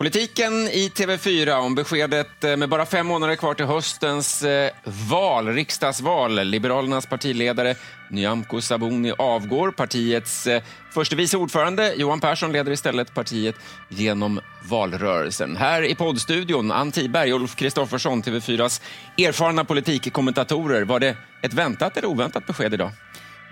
Politiken i TV4 om beskedet eh, med bara fem månader kvar till höstens eh, val, riksdagsval. Liberalernas partiledare Nyamko Sabuni avgår. Partiets eh, förste vice ordförande Johan Persson leder istället partiet genom valrörelsen. Här i poddstudion, Ann Tiberg, Ulf Kristoffersson, TV4s erfarna politikkommentatorer. Var det ett väntat eller oväntat besked idag?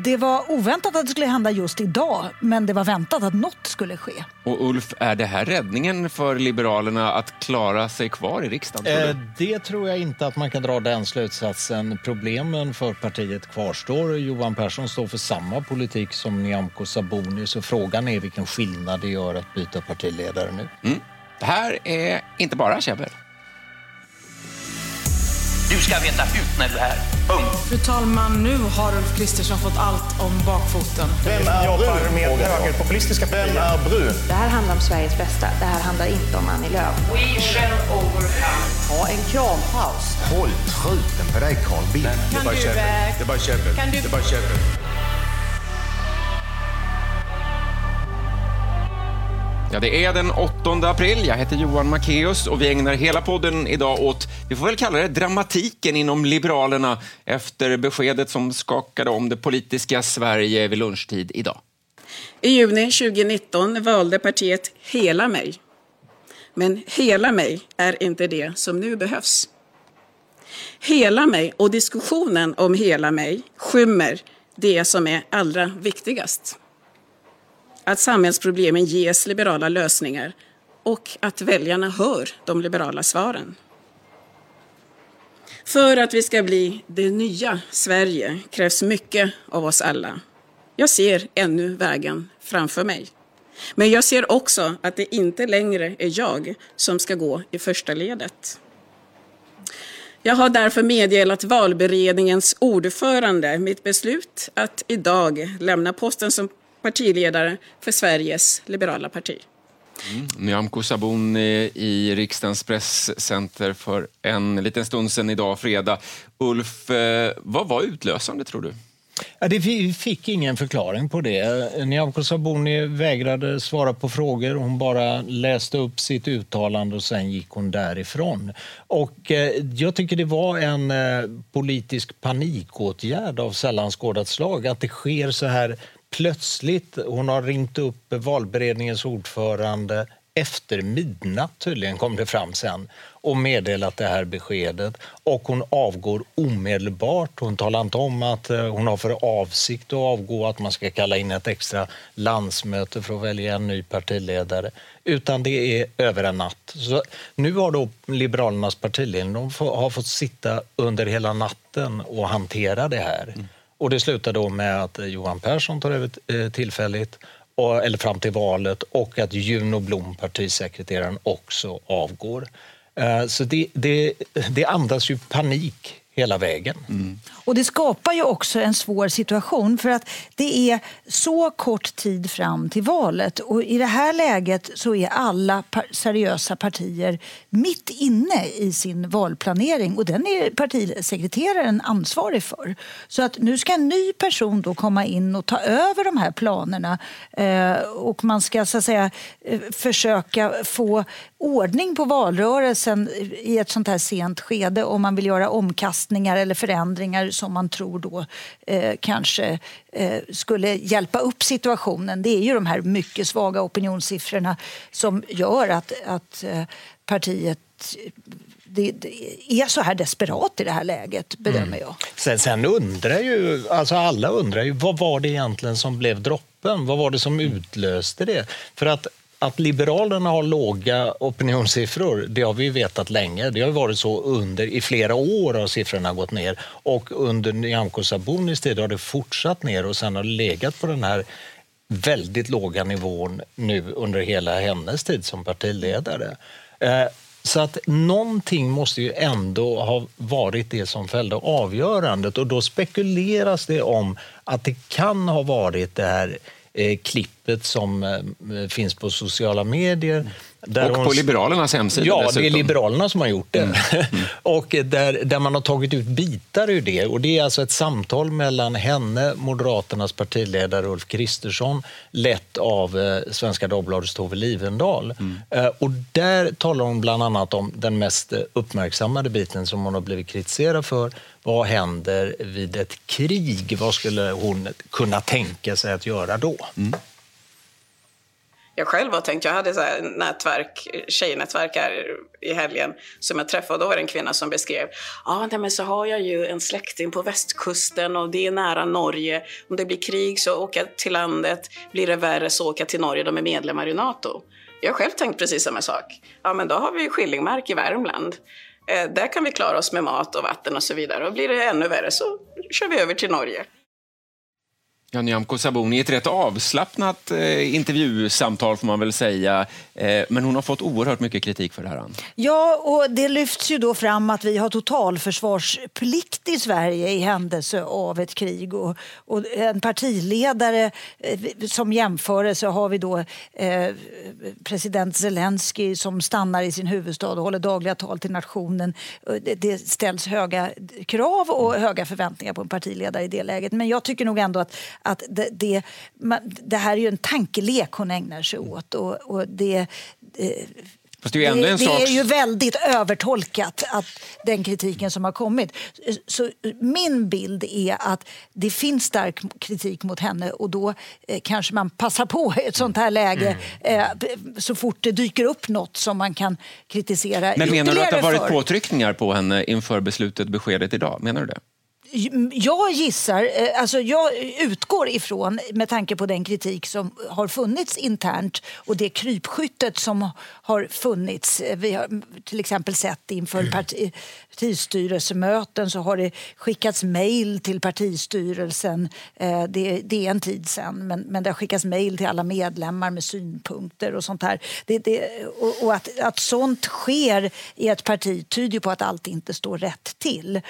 Det var oväntat att det skulle hända just idag, men det var väntat att något skulle ske. Och Ulf, är det här räddningen för Liberalerna att klara sig kvar i riksdagen? tror du? Eh, det tror jag inte att man kan dra den slutsatsen. Problemen för partiet kvarstår. Johan Persson står för samma politik som Nyamko Sabuni, så frågan är vilken skillnad det gör att byta partiledare nu. Mm. Det här är inte bara käbbel. Du ska veta ut när du är här. Punkt. Fru talman, nu har Ulf Kristersson fått allt om bakfoten. Vem är brun? med högerpopulistiska Vem är brun? Det här handlar om Sveriges bästa. Det här handlar inte om Annie Lööf. We shall overcome. Ha en krampaus. Håll truten på dig, Carl Bildt. Kan du, Det är bara käbbel. Det är bara käbbel. Ja, det är den 8 april. Jag heter Johan Macéus och vi ägnar hela podden idag åt, vi får väl kalla det dramatiken inom Liberalerna efter beskedet som skakade om det politiska Sverige vid lunchtid idag. I juni 2019 valde partiet Hela mig. Men Hela mig är inte det som nu behövs. Hela mig och diskussionen om Hela mig skymmer det som är allra viktigast. Att samhällsproblemen ges liberala lösningar och att väljarna hör de liberala svaren. För att vi ska bli det nya Sverige krävs mycket av oss alla. Jag ser ännu vägen framför mig. Men jag ser också att det inte längre är jag som ska gå i första ledet. Jag har därför meddelat valberedningens ordförande mitt beslut att idag lämna posten som partiledare för Sveriges liberala parti. Nyamko Sabuni i riksdagens presscenter för en liten stund sedan idag, fredag. Ulf, eh, vad var utlösande tror du? Ja, det, vi fick ingen förklaring på det. Nyamko Sabuni vägrade svara på frågor. Hon bara läste upp sitt uttalande och sen gick hon därifrån. Och, eh, jag tycker det var en eh, politisk panikåtgärd av sällan skådat slag att det sker så här plötsligt. Hon har ringt upp valberedningens ordförande efter midnatt tydligen kom det fram sen och meddelat det här beskedet och hon avgår omedelbart. Hon talar inte om att eh, hon har för avsikt att avgå, att man ska kalla in ett extra landsmöte för att välja en ny partiledare, utan det är över en natt. Så nu har då Liberalernas partiledning de har fått sitta under hela natten och hantera det här. Mm. Och det slutar då med att eh, Johan Persson tar över eh, tillfälligt och, eller fram till valet och att Juno Blom, partisekreteraren, också avgår. Eh, så det, det, det andas ju panik hela vägen. Mm. Och det skapar ju också en svår situation för att det är så kort tid fram till valet och i det här läget så är alla par seriösa partier mitt inne i sin valplanering och den är partisekreteraren ansvarig för. Så att nu ska en ny person då komma in och ta över de här planerna eh, och man ska så att säga eh, försöka få ordning på valrörelsen i ett sånt här sent skede om man vill göra omkastningar eller förändringar som man tror då eh, kanske eh, skulle hjälpa upp situationen. Det är ju de här mycket svaga opinionssiffrorna som gör att, att eh, partiet det, det är så här desperat i det här läget, bedömer jag. Sen, sen undrar ju, alltså alla undrar ju, vad var det egentligen som blev droppen? Vad var det som utlöste det? För att att Liberalerna har låga opinionssiffror, det har vi vetat länge. Det har varit så under, i flera år har siffrorna gått ner och under Nyamko Sabunis tid har det fortsatt ner och sen har det legat på den här väldigt låga nivån nu under hela hennes tid som partiledare. Eh, så att någonting måste ju ändå ha varit det som fällde avgörandet och då spekuleras det om att det kan ha varit det här Eh, klippet som eh, finns på sociala medier och på Liberalernas hemsida Ja, dessutom. det är Liberalerna som har gjort det. Mm. och där, där man har tagit ut bitar ur det. Och det är alltså ett samtal mellan henne, Moderaternas partiledare Ulf Kristersson, lett av eh, Svenska Dagbladets Tove Livendal. Mm. Eh, och där talar hon bland annat om den mest uppmärksammade biten som hon har blivit kritiserad för. Vad händer vid ett krig? Vad skulle hon kunna tänka sig att göra då? Jag själv har tänkt, jag hade så här nätverk, tjejnätverk här i helgen som jag träffade. Då var det en kvinna som beskrev, ja men så har jag ju en släkting på västkusten och det är nära Norge. Om det blir krig så åker jag till landet, blir det värre så åker jag till Norge, de är medlemmar i NATO. Jag har själv tänkt precis samma sak. Ja men då har vi Skillingmark i Värmland. Eh, där kan vi klara oss med mat och vatten och så vidare. Och blir det ännu värre så kör vi över till Norge. Ja, Nyamko Sabuni, ett rätt avslappnat eh, intervjusamtal får man väl säga. Eh, men hon har fått oerhört mycket kritik för det här. Ann. Ja, och det lyfts ju då fram att vi har totalförsvarsplikt i Sverige i händelse av ett krig. Och, och en partiledare eh, som jämförelse har vi då eh, president Zelensky som stannar i sin huvudstad och håller dagliga tal till nationen. Det, det ställs höga krav och höga förväntningar på en partiledare i det läget. Men jag tycker nog ändå att att det, det, det, här är ju en tankelek hon ägnar sig åt. Och, och det, Fast det är, ju det, det sak... är ju väldigt övertolkat, att den kritiken som har kommit. Så min bild är att det finns stark kritik mot henne och då eh, kanske man passar på ett sånt här läge mm. eh, så fort det dyker upp något som man kan kritisera Men menar du att det har varit för. påtryckningar på henne inför beslutet, beskedet idag? Menar du det? Jag gissar, alltså jag utgår ifrån, med tanke på den kritik som har funnits internt och det krypskyttet som har funnits. Vi har till exempel sett inför parti, partistyrelsemöten så har det skickats mejl till partistyrelsen. Det, det, är en tid sen, men, men det har skickats mejl till alla medlemmar med synpunkter och sånt här. Det, det, och, och att, att sånt sker i ett parti tyder på att allt inte står rätt till.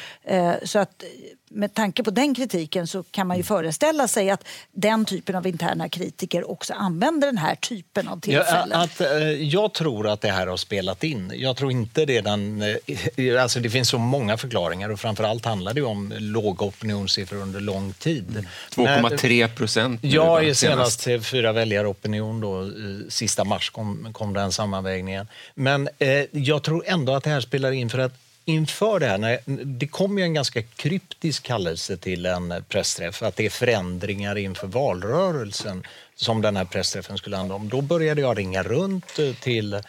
Så att med tanke på den kritiken så kan man ju föreställa sig att den typen av interna kritiker också använder den här typen av tillfällen. Ja, att, eh, jag tror att det här har spelat in. Jag tror inte redan... Eh, alltså det finns så många förklaringar och framförallt handlar det om låga opinionssiffror under lång tid. 2,3 procent. Ja, i senaste fyra väljaropinion då, sista mars kom, kom den sammanvägningen. Men eh, jag tror ändå att det här spelar in för att inför det här, när, det kom ju en ganska kryptisk kallelse till en pressträff, att det är förändringar inför valrörelsen som den här pressträffen skulle handla om. Då började jag ringa runt eh, till eh,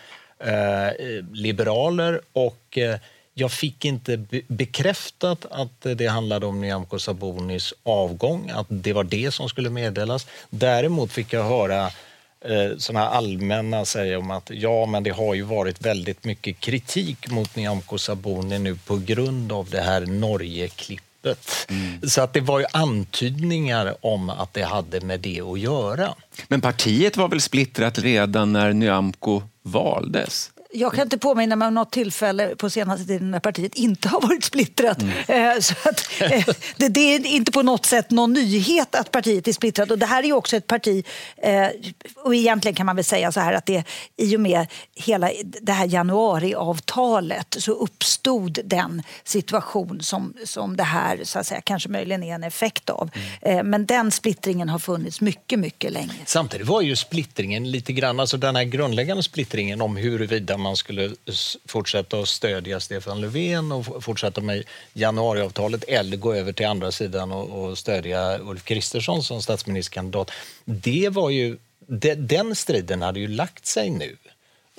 liberaler och eh, jag fick inte be bekräftat att det handlade om Nyamko Sabunis avgång, att det var det som skulle meddelas. Däremot fick jag höra eh, såna allmänna säger om att ja, men det har ju varit väldigt mycket kritik mot Nyamko Sabuni nu på grund av det här Norge-klippet. Mm. Så att det var ju antydningar om att det hade med det att göra. Men partiet var väl splittrat redan när Nyamko valdes? Jag kan inte påminna mig om något tillfälle på senaste tiden när partiet inte har varit splittrat. Mm. Så att, det, det, är inte på något sätt någon nyhet att partiet är splittrat. Och det här är också ett parti, och egentligen kan man väl säga så här att det i och med hela det här januariavtalet så uppstod den situation som, som det här så att säga, kanske möjligen är en effekt av. Mm. Men den splittringen har funnits mycket, mycket länge. Samtidigt var ju splittringen lite grann, alltså den här grundläggande splittringen om huruvida man skulle fortsätta att stödja Stefan Löfven och fortsätta med januariavtalet eller gå över till andra sidan och, och stödja Ulf Kristersson som statsministerkandidat. Det var ju, de, den striden hade ju lagt sig nu.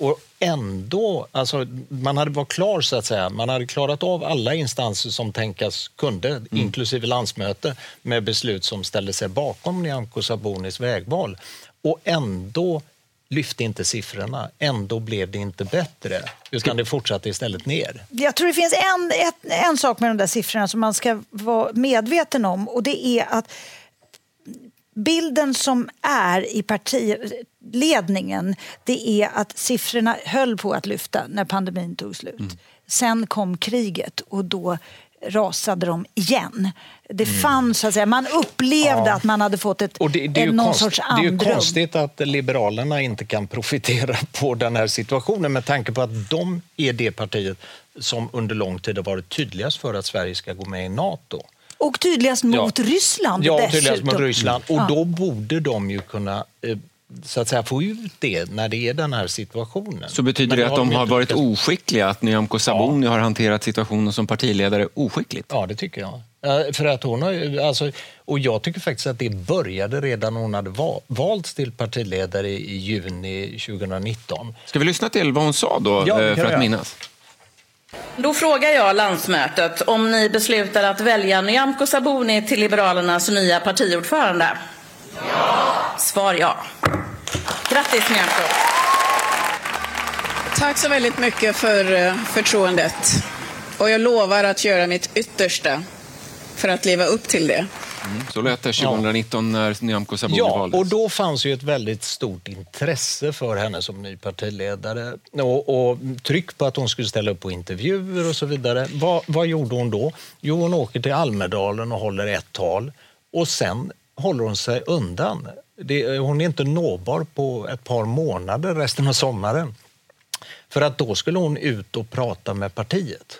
Och ändå, alltså, man hade varit klar så att säga. Man hade klarat av alla instanser som tänkas kunde, mm. inklusive landsmöte, med beslut som ställde sig bakom Nyamko Sabunis vägval. Och ändå lyfte inte siffrorna. Ändå blev det inte bättre, utan det fortsatte istället ner. Jag tror det finns en, ett, en sak med de där siffrorna som man ska vara medveten om och det är att bilden som är i partiledningen det är att siffrorna höll på att lyfta när pandemin tog slut. Mm. Sen kom kriget och då rasade de igen. Det Mm. fanns, så att säga, man upplevde Ja. att man hade fått ett, Och det, det, är någon konst, sorts det är ju andrum. konstigt att Liberalerna inte kan profitera på den här situationen med tanke på att de är det partiet som under lång tid har varit tydligast för att Sverige ska gå med i Nato. Och tydligast mot Ja. Ryssland Ja, dessutom. tydligast mot Ryssland. Och då borde de ju kunna eh, så att säga, få ut det när det är den här situationen. Så betyder Men det att de har varit lyckats. oskickliga, att Nyamko Sabuni har hanterat situationen som partiledare oskickligt? Ja, det tycker jag. För att hon har, alltså, och jag tycker faktiskt att det började redan när hon hade va- valts till partiledare i i juni 2019. Ska vi lyssna till vad hon sa då, Ja, det eh, för att göra. minnas? Då frågar jag landsmötet om ni beslutar att välja Nyamko Sabuni till Liberalernas nya partiordförande. Ja. Svar ja. Grattis Nyamko. Tack så väldigt mycket för eh, förtroendet. Och jag lovar att göra mitt yttersta för att leva upp till det. Så lät det 2019 när Nyamko Sabuni Ja, valdes. och då fanns ju ett väldigt stort intresse för henne som ny partiledare och, och tryck på att hon skulle ställa upp på intervjuer och så vidare. Vad, vad gjorde hon då? Jo, hon åker till Almedalen och håller ett tal och sen håller hon sig undan. Det, hon är inte nåbar på ett par månader resten av sommaren. För att då skulle hon ut och prata med partiet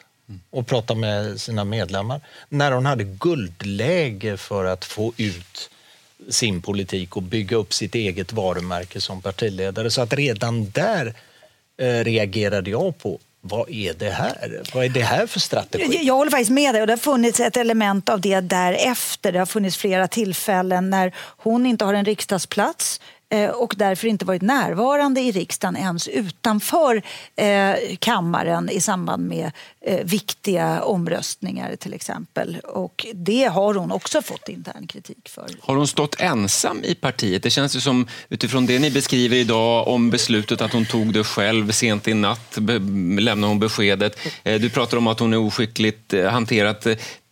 och prata med sina medlemmar. När hon hade guldläge för att få ut sin politik och bygga upp sitt eget varumärke som partiledare. Så att redan där eh, reagerade jag på vad är det här? Vad är det här för strategi? Jag, jag håller faktiskt med dig. Och det har funnits ett element av det därefter. Det har funnits flera tillfällen när hon inte har en riksdagsplats Eh, och därför inte varit närvarande i riksdagen ens utanför eh, kammaren i samband med eh, viktiga omröstningar till exempel. Och det har hon också fått intern kritik för. Har hon stått ensam i partiet? Det känns ju som, utifrån det ni beskriver idag om beslutet att hon tog det själv sent i natt, lämnade hon beskedet. Eh, du pratar om att hon är oskickligt eh, hanterat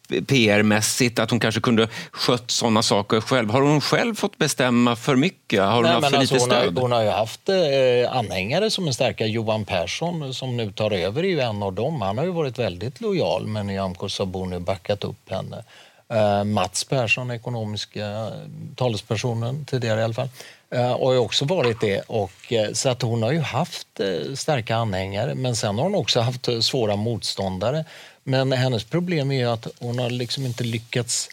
PR-mässigt, att hon kanske kunde skött sådana saker själv. Har hon själv fått bestämma för mycket? Har hon Nej, haft för alltså, lite hon, har, hon har ju haft eh, anhängare som är starka. Johan Persson som nu tar över är ju en av dem. Han har ju varit väldigt lojal med Nyamko Sabuni backat upp henne. Eh, Mats Persson, ekonomiska eh, talespersonen tidigare i alla fall, eh, har ju också varit det. Och, eh, så att hon har ju haft eh, starka anhängare men sen har hon också haft eh, svåra motståndare. Men hennes problem är att hon har liksom inte lyckats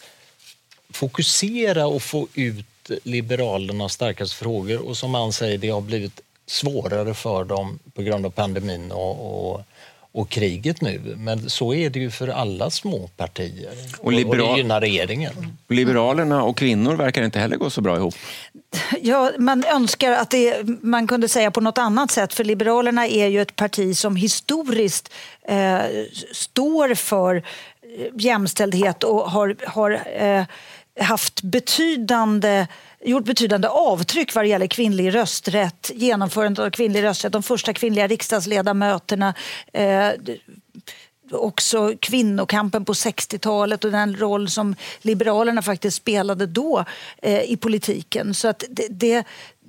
fokusera och få ut Liberalernas starkaste frågor. Och som man säger, det har blivit svårare för dem på grund av pandemin och, och, och kriget nu. Men så är det ju för alla små partier. Och, och, liberal- det gynnar regeringen. Liberalerna och kvinnor verkar inte heller gå så bra ihop. Ja, man önskar att det, man kunde säga på något annat sätt. För Liberalerna är ju ett parti som historiskt eh, står för eh, jämställdhet och har, har eh, haft betydande gjort betydande avtryck vad det gäller kvinnlig rösträtt, genomförandet av kvinnlig rösträtt, de första kvinnliga riksdagsledamöterna, eh, också kvinnokampen på 60-talet och den roll som Liberalerna faktiskt spelade då eh, i politiken. Så att det, det,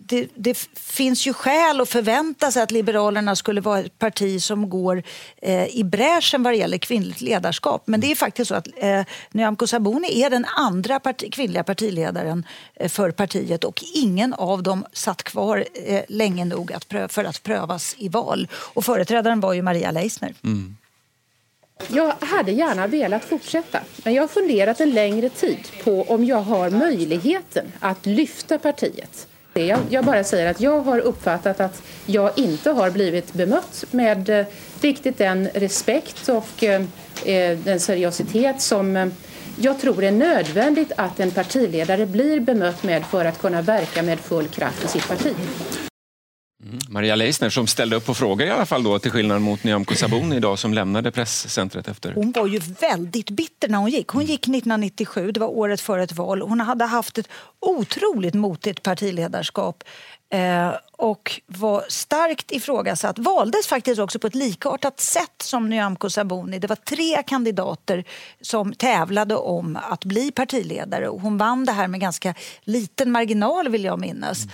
det, det finns ju skäl att förvänta sig att Liberalerna skulle vara ett parti som går eh, i bräschen vad det gäller kvinnligt ledarskap. Men det är faktiskt så att eh, Nyamko Sabuni är den andra parti, kvinnliga partiledaren eh, för partiet och ingen av dem satt kvar eh, länge nog att prö- för att prövas i val. Och företrädaren var ju Maria Leissner. Jag hade gärna velat fortsätta, men jag har funderat en längre tid på om jag har möjligheten att lyfta partiet. Det Jag, jag bara säger att jag har uppfattat att jag inte har blivit bemött med eh, riktigt den respekt och eh, eh, den seriositet som eh, jag tror är nödvändigt att en partiledare blir bemött med för att kunna verka med full kraft i sitt parti. Maria Leissner som ställde upp på frågor i alla fall då, till skillnad mot Nyamko Sabuni idag som lämnade presscentret efter. Hon var ju väldigt bitter när hon gick. Hon gick 1997, det var året före ett val. Hon hade haft ett otroligt motigt partiledarskap Eh, och var starkt ifrågasatt. Valdes faktiskt också på ett likartat sätt som Nyamko Sabuni. Det var tre kandidater som tävlade om att bli partiledare och hon vann det här med ganska liten marginal vill jag minnas. Eh,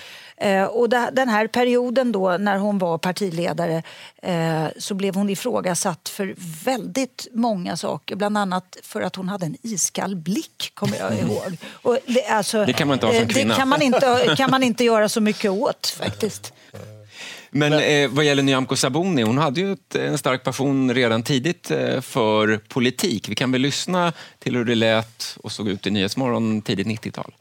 och det, den här perioden då när hon var partiledare eh, så blev hon ifrågasatt för väldigt många saker. Bland annat för att hon hade en iskall blick, kommer jag ihåg. Och det, alltså, Det kan man inte ha som eh, kvinna. Det kan man inte, kan man inte göra så mycket åt faktiskt. Men eh, vad gäller Nyamko Sabuni, hon hade ju ett, en stark passion redan tidigt eh, för politik. Vi kan väl lyssna till hur det lät och såg ut i Nyhetsmorgon tidigt 90-tal.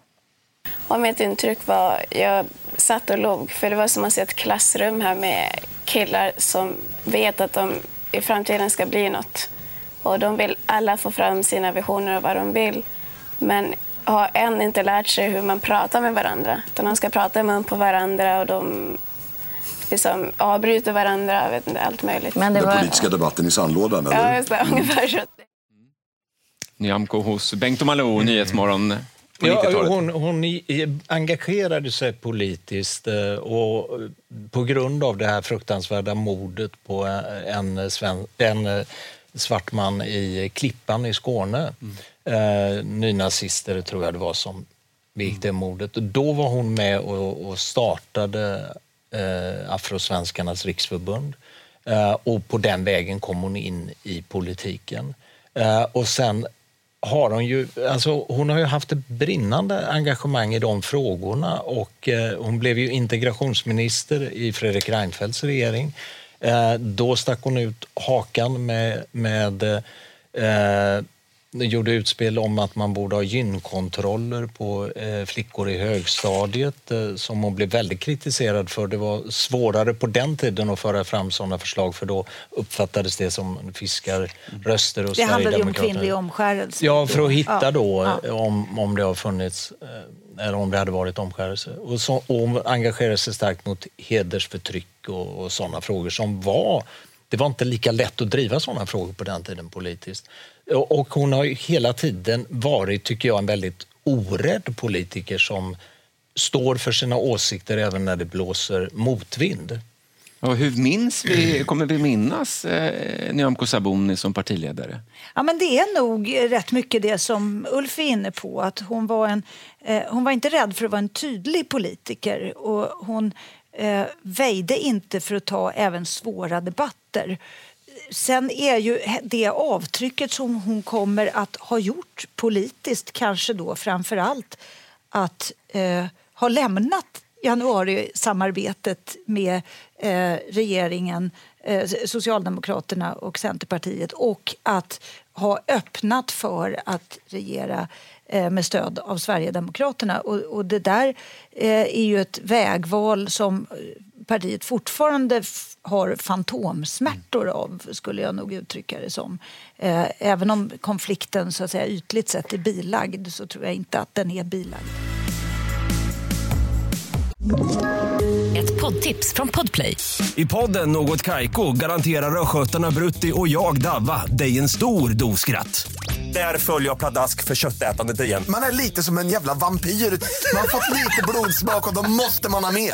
Och mitt intryck var, jag satt och log, för det var som att se ett klassrum här med killar som vet att de i framtiden ska bli något. Och de vill alla få fram sina visioner och vad de vill. Men har än inte lärt sig hur man pratar med varandra. Utan de ska prata i mun på varandra och de liksom avbryter varandra, vet inte, allt möjligt. Den politiska debatten i sandlådan, eller? Ja, just det, ungefär så. Nyamko hos Bengt och Malou, Nyhetsmorgon på Ja, 90-talet. hon, hon engagerade sig politiskt eh, och på grund av det här fruktansvärda mordet på en, sven, en eh, svart man i Klippan i Skåne. Eh, nynazister tror jag det var som begick det mordet. Då var hon med och, och startade eh, Afrosvenskarnas riksförbund. Eh, och på den vägen kom hon in i politiken. Eh, och sen har hon ju, alltså hon har ju haft ett brinnande engagemang i de frågorna och eh, hon blev ju integrationsminister i Fredrik Reinfeldts regering. Eh, då stack hon ut hakan med, med eh, gjorde utspel om att man borde ha gynkontroller på eh, flickor i högstadiet eh, som hon blev väldigt kritiserad för. Det var svårare på den tiden att föra fram sådana förslag för då uppfattades det som fiskarröster och Det handlade ju om kvinnlig omskärelse. Ja, för att hitta då Ja. eh, om, om det har funnits eller om det hade varit omskärelse. Och, så, och hon engagerade sig starkt mot hedersförtryck och, och sådana frågor som var... Det var inte lika lätt att driva sådana frågor på den tiden politiskt. Och, hon har ju hela tiden varit, tycker jag, en väldigt orädd politiker som står för sina åsikter även när det blåser motvind. Och hur minns vi, kommer vi minnas eh, Nyamko Sabuni som partiledare? Ja, men det är nog rätt mycket det som Ulf är inne på. Att hon, var en, eh, hon var inte rädd för att vara en tydlig politiker och hon eh, väjde inte för att ta även svåra debatter. Sen är ju det avtrycket som hon kommer att ha gjort politiskt kanske då framför allt att eh, ha lämnat januarisamarbetet med eh, regeringen, eh, Socialdemokraterna och Centerpartiet och att ha öppnat för att regera eh, med stöd av Sverigedemokraterna. Och, och det där eh, är ju ett vägval som partiet fortfarande har fantomsmärtor av, skulle jag nog uttrycka det som. Eh, även om konflikten så att säga ytligt sett är bilagd så tror jag inte att den är bilagd. Ett poddtips från Podplay. I podden Något Kaiko garanterar östgötarna Brutti och jag, Davva, dig en stor dos skratt. Där följer jag pladask för köttätandet igen. Man är lite som en jävla vampyr. Man har fått lite blodsmak och då måste man ha mer.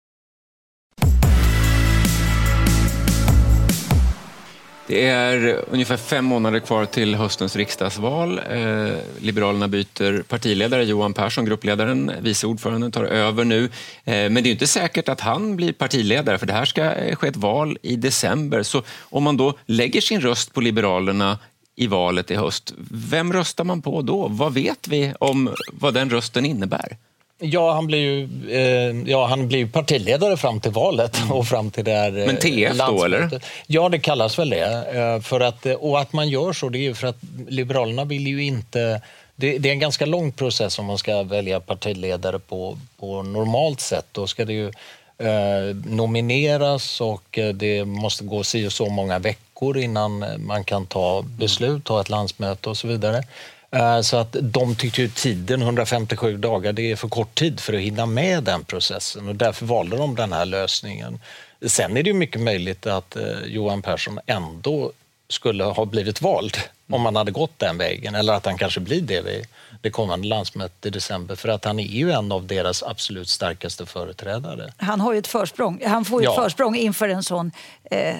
Det är ungefär fem månader kvar till höstens riksdagsval. Eh, Liberalerna byter partiledare. Johan Persson, gruppledaren, vice ordföranden, tar över nu. Eh, men det är inte säkert att han blir partiledare, för det här ska eh, ske ett val i december. Så om man då lägger sin röst på Liberalerna i valet i höst, vem röstar man på då? Vad vet vi om vad den rösten innebär? Ja, han blir ju eh, ja, han blir partiledare fram till valet och fram till det här eh, Men TF då, eller? Ja, det kallas väl det. Eh, för att, eh, och att man gör så, det är ju för att Liberalerna vill ju inte... Det, det är en ganska lång process om man ska välja partiledare på, på normalt sätt. Då ska det ju eh, nomineras och det måste gå si och så många veckor innan man kan ta beslut, ta ett landsmöte och så vidare. Eh, Så att de tyckte ju tiden, 157 dagar, det är för kort tid för att hinna med den processen och därför valde de den här lösningen. Sen är det ju mycket möjligt att eh, Johan Persson ändå skulle ha blivit vald om man hade gått den vägen eller att han kanske blir det vid det kommande landsmötet i december för att han är ju en av deras absolut starkaste företrädare. Han har ju ett försprång. Han får ju Ja. ett försprång inför en sån, eh,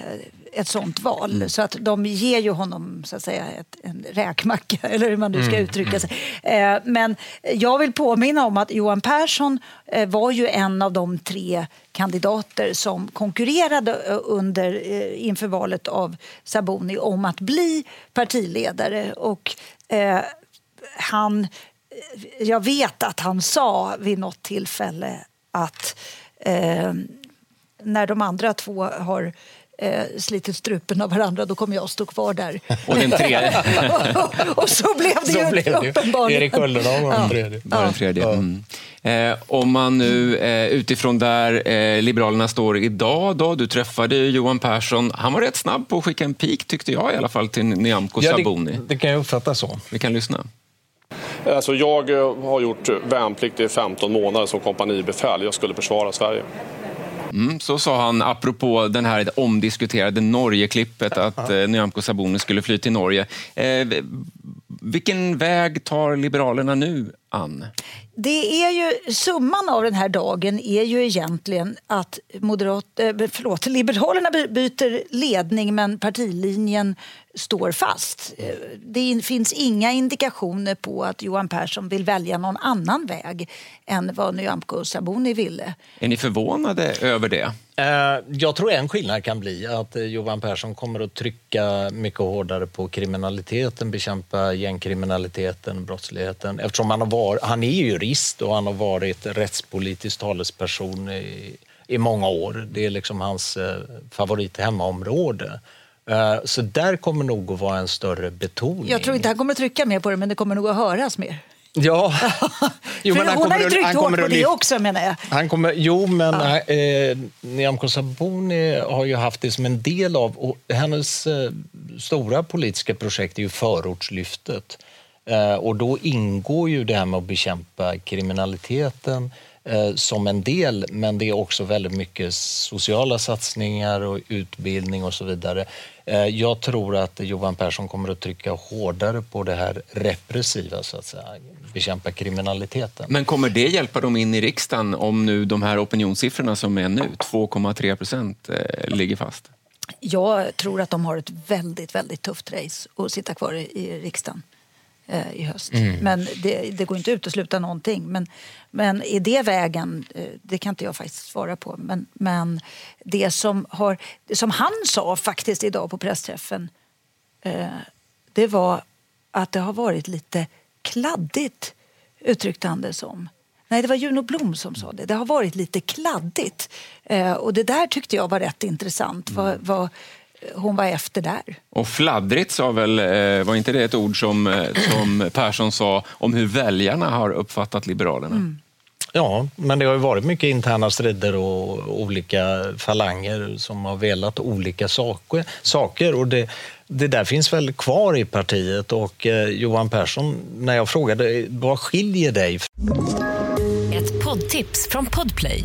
ett sånt val. Mm. Så att de ger ju honom så att säga, ett, en räkmacka, eller hur man nu ska Mm, uttrycka sig. Eh, men jag vill påminna om att Johan Persson eh, var ju en av de tre kandidater som konkurrerade eh, under, eh, inför valet av Sabuni om att bli partiledare. Och eh, han, jag vet att han sa vid något tillfälle att eh, när de andra två har eh, slitit strupen av varandra då kommer jag stå kvar där. Och den tredje. och, så blev det Så ju blev det uppenbarligen. Erik Ullenhag var den Ja. tredje. Var den tredje. Mm. Eh, om man nu eh, utifrån där eh, Liberalerna står idag då, du träffade ju Johan Persson. Han var rätt snabb på att skicka en pik tyckte jag i alla fall till Nyamko Ja, Sabuni. det, det kan jag uppfatta så. Vi kan lyssna. Alltså jag eh, har gjort värnplikt i 15 månader som kompanibefäl. Jag skulle försvara Sverige. Mm, så sa han apropå den här omdiskuterade Norge-klippet att eh, Nyamko Sabuni skulle fly till Norge. Eh, vilken väg tar Liberalerna nu, Ann? Det är ju, summan av den här dagen är ju egentligen att moderat, eh, förlåt, Liberalerna by- byter ledning men partilinjen står fast. Eh, Det in- finns inga indikationer på att Johan Persson vill välja någon annan väg än vad Nyamko Sabuni ville. Är ni förvånade över det? Eh, Jag tror en skillnad kan bli att Johan Persson kommer att trycka mycket hårdare på kriminaliteten, bekämpa gängkriminaliteten, brottsligheten. Eftersom han, har varit, han är jurist och han har varit rättspolitisk talesperson i, i många år. Det är liksom hans eh, favorit hemmaområde. Eh, Så där kommer nog att vara en större betoning. Jag tror inte han kommer att trycka mer på det men det kommer nog att höras mer. Ja. Jo, men han hon har ju tryckt hårt på det också menar jag. Han kommer, jo, men eh, Nyamko Sabuni har ju haft det som en del av... Hennes eh, stora politiska projekt är ju förortslyftet. Eh, och då ingår ju det här med att bekämpa kriminaliteten eh, som en del, men det är också väldigt mycket sociala satsningar och utbildning och så vidare. Eh, jag tror att Johan Persson kommer att trycka hårdare på det här repressiva, så att säga, bekämpa kriminaliteten. Men kommer det hjälpa dem in i riksdagen om nu de här opinionssiffrorna som är nu, 2,3 procent, ligger fast? Jag tror att de har ett väldigt, väldigt tufft race att sitta kvar i, i riksdagen eh, i höst. Mm. Men det, det går inte att utesluta någonting. Men, men är det vägen? Eh, det kan inte jag faktiskt svara på. Men, men det, som har, som han sa faktiskt idag på pressträffen eh, det var att det har varit lite kladdigt, uttryckte han det som. Nej, det var Juno Blom som sa det. Det har varit lite kladdigt. Eh, och det där tyckte jag var rätt intressant. Vad, vad hon var efter där. Och fladdrigt sa väl, eh, var inte det ett ord som, eh, som Persson sa om hur väljarna har uppfattat Liberalerna? Ja, men det har ju varit mycket interna strider och olika falanger som har velat olika saker. saker och det, det där finns väl kvar i partiet och eh, Johan Persson, när jag frågade vad skiljer dig? Ett poddtips från Podplay.